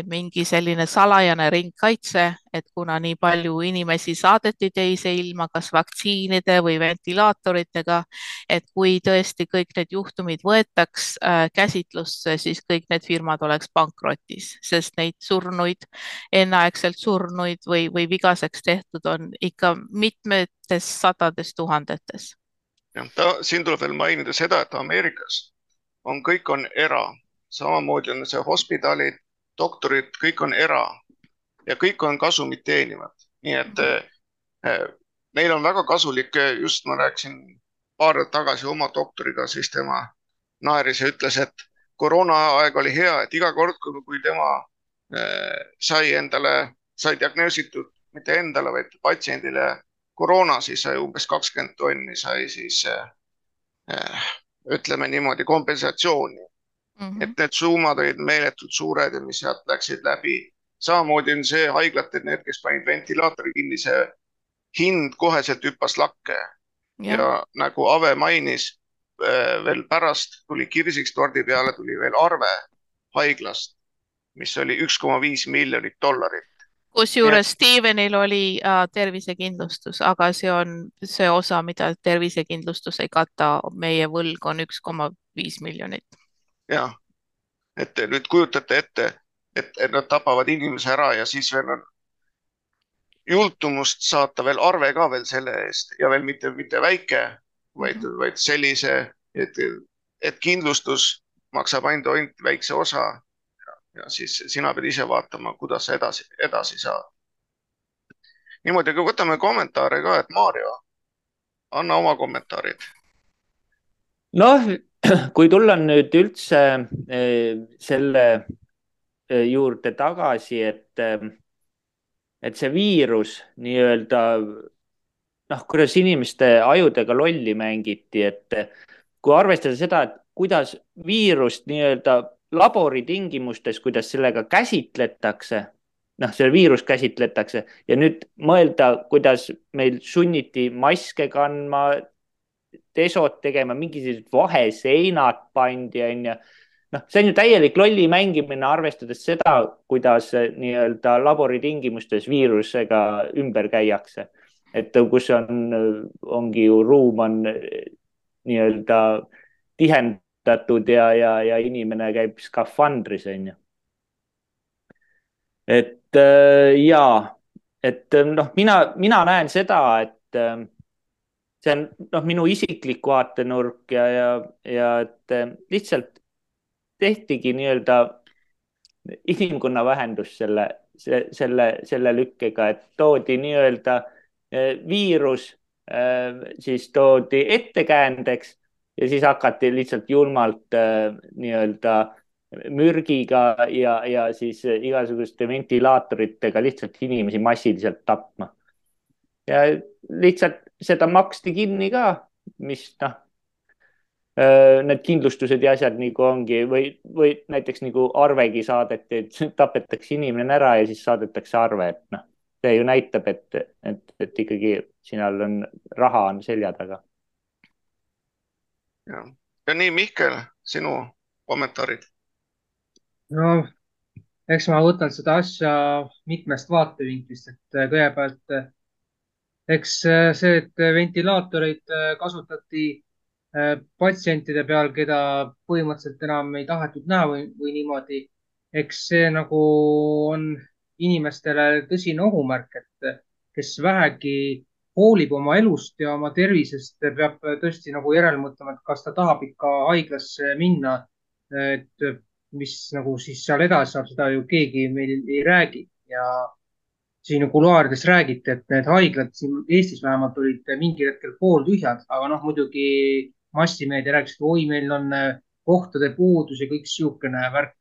mingi selline salajane ringkaitse, et kuna nii palju inimesi saadeti teise ilma, kas vaktsiinide või ventilaatoritega, et kui tõesti kõik need juhtumid võetaks äh, käsitlusse, siis kõik need firmad oleks pankrotis, sest neid surnuid, enneaegselt surnuid või, või vigaseks tehtud on ikka mitmetes sadades tuhandetes. jah, siin tuleb veel mainida seda, et Ameerikas on, kõik on era samamoodi on see hospidalid, doktorid, kõik on era ja kõik on kasumit teenivad, nii et neil on väga kasulik, just ma rääkisin paar nädalat tagasi oma doktoriga, siis tema naeris ja ütles, et koroonaaeg oli hea, et iga kord, kui tema äh, sai endale, sai diagnoositud mitte endale, vaid patsiendile koroona, siis sai umbes kakskümmend tonni sai siis ütleme niimoodi kompensatsiooni mm. -hmm. et need summad olid meeletult suured ja mis sealt läksid läbi. samamoodi on see haiglate, need, kes panid ventilaatori kinni, see hind koheselt hüppas lakke ja, ja nagu Ave mainis, äh, veel pärast tuli kirsiks tordi peale, tuli veel arve haiglast, mis oli üks koma viis miljonit dollarit. kusjuures. Stevenil oli äh, tervisekindlustus, aga see on see osa, mida tervisekindlustus ei kata, meie võlg on üks koma viis miljonit. Jah, et nüüd kujutate ette, et, et nad tapavad inimese ära ja siis veel on jultumust saata veel arve ka veel selle eest ja veel mitte, mitte väike, vaid -hmm. vaid sellise, et, et kindlustus maksab ainult, ainult väikse osa. ja siis sina pead ise vaatama, kuidas sa edasi, edasi saad. niimoodi, aga võtame kommentaare ka, et Maarjo, anna oma kommentaarid. noh, (clears throat) kui tulla nüüd üldse eh, selle eh, juurde tagasi, et eh, et see viirus nii-öelda noh, kuidas inimeste ajudega lolli mängiti, et kui arvestada seda, et kuidas viirust nii-öelda laboritingimustes, kuidas sellega käsitletakse, noh, see viirus käsitletakse ja nüüd mõelda, kuidas meil sunniti maske kandma, desot tegema, mingisugused vaheseinad pandi, onju noh, see on ju täielik lolli mängimine, arvestades seda, kuidas nii-öelda laboritingimustes viirusega ümber käiakse. et kus on, ongi ju ruum on nii-öelda tihendatud ja, ja, ja inimene käib skafandris, onju. et ja, et noh, mina, mina näen seda, et see on noh, minu isiklik vaatenurk ja, ja, ja et lihtsalt tehtigi nii-öelda inimkonna vähendus selle, selle, selle lükkega, et toodi nii-öelda eh, viirus, eh, siis toodi ettekäändeks ja siis hakati lihtsalt julmalt eh, nii-öelda mürgiga ja, ja siis igasuguste ventilaatoritega lihtsalt inimesi massiliselt tapma. Ja lihtsalt seda maksti kinni ka, mis noh, need kindlustused ja asjad nagu ongi või, või näiteks nagu arvegi saadeti, et (laughs) tapetakse inimene ära ja siis saadetakse arve, et noh, see ju näitab, et, et, et ikkagi siin all on raha on selja taga. ja, ja nii, Mihkel, sinu kommentaarid? no eks ma võtan seda asja mitmest vaatevinklist, et kõigepealt eks see, et ventilaatoreid kasutati Äh, patsientide peal, keda põhimõtteliselt enam ei tahetud näha või, või niimoodi. eks see nagu on inimestele tõsine ohumärk, et kes vähegi hoolib oma elust ja oma tervisest, peab tõesti nagu järele mõtlema, et kas ta tahab ikka haiglasse minna. et mis nagu siis seal edasi saab, seda ju keegi meil ei räägi ja siin kuluaarides räägiti, et need haiglad siin Eestis vähemalt olid mingil hetkel pooltühjad, aga noh, muidugi massimeedia rääkis, et oi, meil on äh, kohtade puudus ja kõik niisugune värk.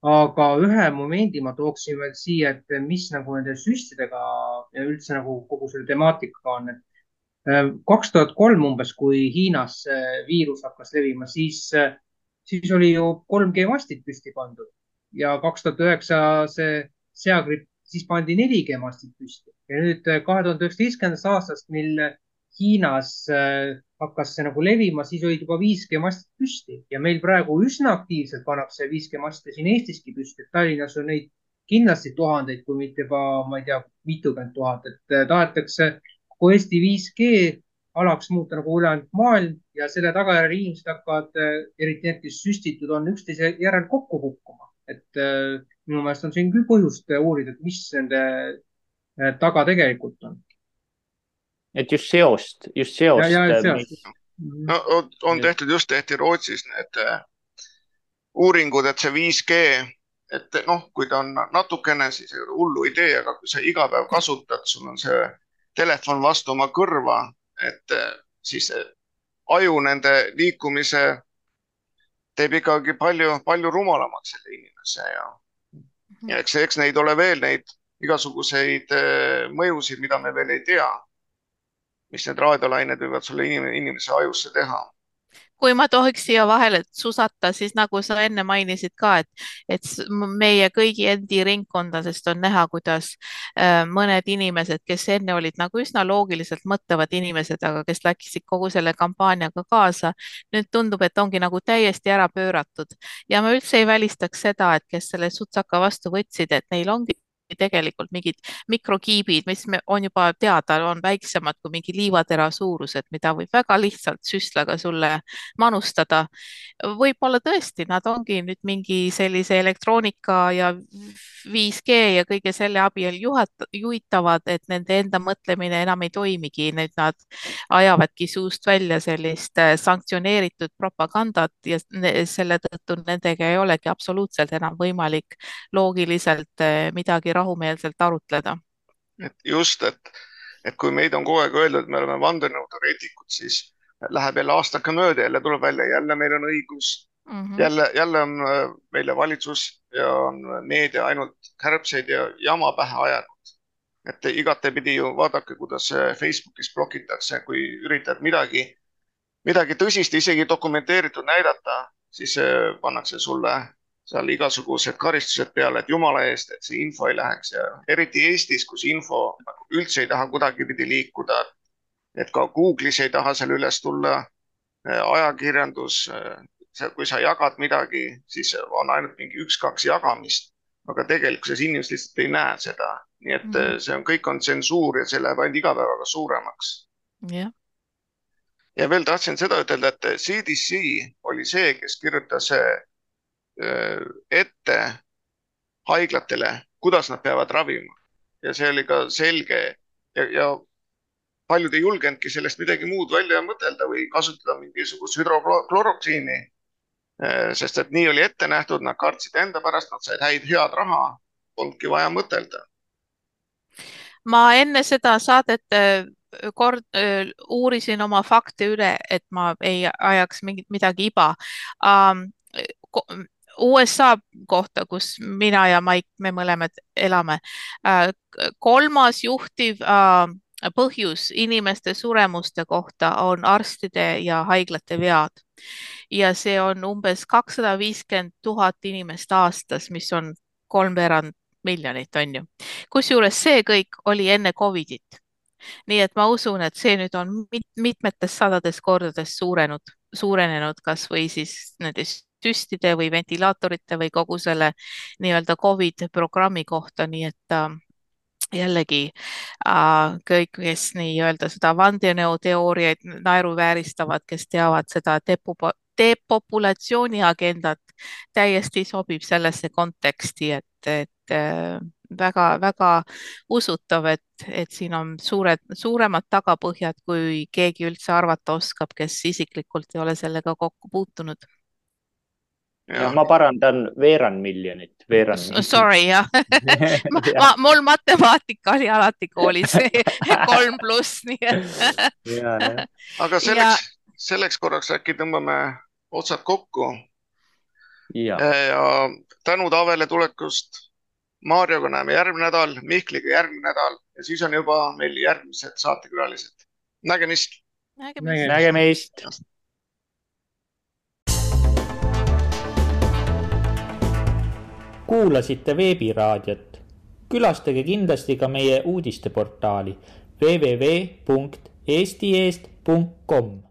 aga ühe momendi ma tooksin veel siia, et mis nagu nende süstidega ja üldse nagu kogu selle temaatikaga on, et äh, kaks tuhat kolm umbes, kui Hiinas viirus hakkas levima, siis, äh, siis oli ju 3G mastid püsti pandud ja kaks tuhat üheksa see seagripp, siis pandi 4G mastid püsti. Ja nüüd kahe tuhande üheksateistkümnendast aastast, mil Hiinas hakkas see nagu levima, siis olid juba 5G mastid püsti. Ja meil praegu üsna aktiivselt pannakse 5G maste siin Eestiski püsti, et Tallinnas on neid kindlasti tuhandeid, kui mitte juba, ma ei tea, mitukümmend tuhat, et äh, tahetakse kogu Eesti 5G alaks muuta nagu ülejäänud maailm ja selle tagajärjel inimesed hakkavad, äh, eriti need, kes süstitud on, üksteise järel kokku kukkuma. Et äh, minu meelest on siin küll põhjust uurida, et mis nende taga tegelikult on. Et just seost, just seost. Äh, no on tehtud, just tehti Rootsis need äh, uuringud, et see 5G, et noh, kui ta on natukene, siis ei ole hullu idee, aga kui sa iga päev kasutad, sul on see telefon vastu oma kõrva, et äh, siis aju nende liikumise teeb ikkagi palju, palju rumalamaks selle inimese ja, ja eks, eks neid ole veel neid igasuguseid mõjusid, mida me veel ei tea. mis need raadiolained võivad sulle inimese ajusse teha kui ma tohiks siia vahele susata, siis nagu sa enne mainisid ka, et, et meie kõigi endi ringkondadest on näha, kuidas äh, mõned inimesed, kes enne olid nagu üsna loogiliselt mõtlevad inimesed, aga kes läksid kogu selle kampaaniaga kaasa, nüüd tundub, et ongi nagu täiesti ära pööratud. Ja ma üldse ei välistaks seda, et kes selle sutsaka vastu võtsid, et neil ongi tegelikult mingid mikrokiibid, mis on juba teada, on väiksemad kui mingi liivatera suurused, mida võib väga lihtsalt süstlaga sulle manustada. võib-olla tõesti, nad ongi nüüd mingi sellise elektroonika ja 5G ja kõige selle abil juhat-, juhitavad, et nende enda mõtlemine enam ei toimigi, nüüd nad ajavadki suust välja sellist äh, sanktsioneeritud propagandat ja selle tõttu nendega ei olegi absoluutselt enam võimalik loogiliselt äh, midagi rahumeelselt arutleda. et just, et, et kui meid on kogu aeg öeldud, et me oleme vandenõuteoreetikud, siis läheb jälle aastake mööda, jälle tuleb välja, jälle meil on õigus mm. -hmm. jälle, jälle on äh, meile valitsus ja on meedia ainult kärbseid ja jama pähe ajanud. et igatepidi ju vaadake, kuidas äh, Facebookis blokitakse, kui üritad midagi, midagi tõsist, isegi dokumenteeritud näidata, siis äh, pannakse sulle seal igasugused karistused peale, et jumala eest, et see info ei läheks ja eriti Eestis, kus info üldse ei taha kuidagipidi liikuda. et ka Google'is ei taha seal üles tulla. ajakirjandus, kui sa jagad midagi, siis on ainult mingi üks-kaks jagamist, aga tegelikkuses inimesed lihtsalt ei näe seda, nii et mm. see on, kõik on tsensuur ja see läheb ainult iga päevaga suuremaks yeah ja veel tahtsin seda ütelda, et CDC oli see, kes kirjutas ette haiglatele, kuidas nad peavad ravima ja see oli ka selge ja, ja paljud ei julgenudki sellest midagi muud välja mõtelda või kasutada mingisugust hüdrokloroksiini. Äh, sest et nii oli ette nähtud, nad kartsid enda pärast, nad said häid, head raha, polnudki vaja mõtelda. ma enne seda saadet äh, kord uurisin oma fakte üle, et ma ei ajaks mingit midagi iba um, USA kohta, kus mina ja Maik, me mõlemad elame. Äh, kolmas juhtiv äh, põhjus inimeste suremuste kohta on arstide ja haiglate vead ja see on umbes kakssada viiskümmend tuhat inimest aastas, mis on kolmveerand miljonit, on ju. kusjuures see kõik oli enne Covidit. nii et ma usun, et see nüüd on mit mitmetes sadades kordades suurenud, suurenenud kasvõi siis nendes süstide või ventilaatorite või kogu selle nii-öelda Covid programmi kohta, nii et äh, jällegi äh, kõik, kes nii-öelda seda vandenõuteooriaid naeruvääristavad, kes teavad seda depo depopulatsiooni agendat, täiesti sobib sellesse konteksti, et, et väga-väga äh, usutav, et, et siin on suured, suuremad tagapõhjad, kui keegi üldse arvata oskab, kes isiklikult ei ole sellega kokku puutunud ja ma parandan veerand miljonit, veerand miljonit. Sorry jah (laughs) ma, ma, mul matemaatika oli alati koolis (laughs) kolm pluss, nii et. (laughs) aga selleks, selleks korraks äkki tõmbame otsad kokku. ja, ja tänu Taavele tulekust. Marioga näeme järgmine nädal, Mihkliga järgmine nädal ja siis on juba meil järgmised saatekülalised. nägemist. nägemist, nägemist.. Kuulasite veebiraadiot. külastage kindlasti ka meie uudisteportaali www.eestieest.com